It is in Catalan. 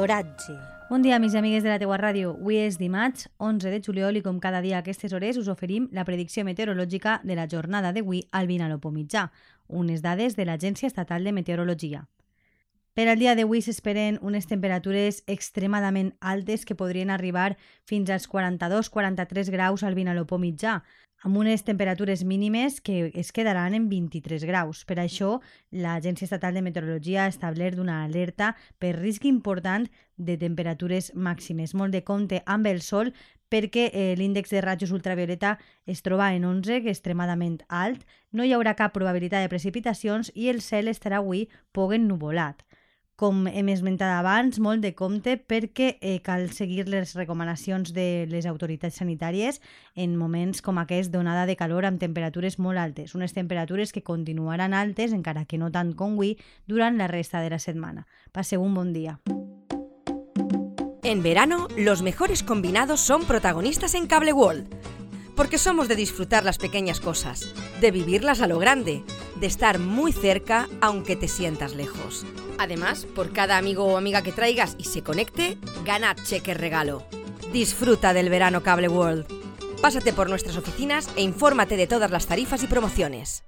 L'oratge. Bon dia, amics i amigues de la teua ràdio. Avui és dimarts, 11 de juliol, i com cada dia a aquestes hores us oferim la predicció meteorològica de la jornada d'avui al Vinalopó mitjà, unes dades de l'Agència Estatal de Meteorologia. Per al dia d'avui s'esperen unes temperatures extremadament altes que podrien arribar fins als 42-43 graus al Vinalopó mitjà, amb unes temperatures mínimes que es quedaran en 23 graus. Per això, l'Agència Estatal de Meteorologia ha establert una alerta per risc important de temperatures màximes. Molt de compte amb el sol perquè eh, l'índex de rajos ultravioleta es troba en 11, que és extremadament alt, no hi haurà cap probabilitat de precipitacions i el cel estarà avui poc ennuvolat com hem esmentat abans, molt de compte perquè eh, cal seguir les recomanacions de les autoritats sanitàries en moments com aquest d'onada de calor amb temperatures molt altes, unes temperatures que continuaran altes, encara que no tant com avui, durant la resta de la setmana. Passeu un bon dia. En verano, los mejores combinados son protagonistas en Cable World. Porque somos de disfrutar las pequeñas cosas, de vivirlas a lo grande, de estar muy cerca aunque te sientas lejos. Además, por cada amigo o amiga que traigas y se conecte, gana cheque regalo. Disfruta del verano Cable World. Pásate por nuestras oficinas e infórmate de todas las tarifas y promociones.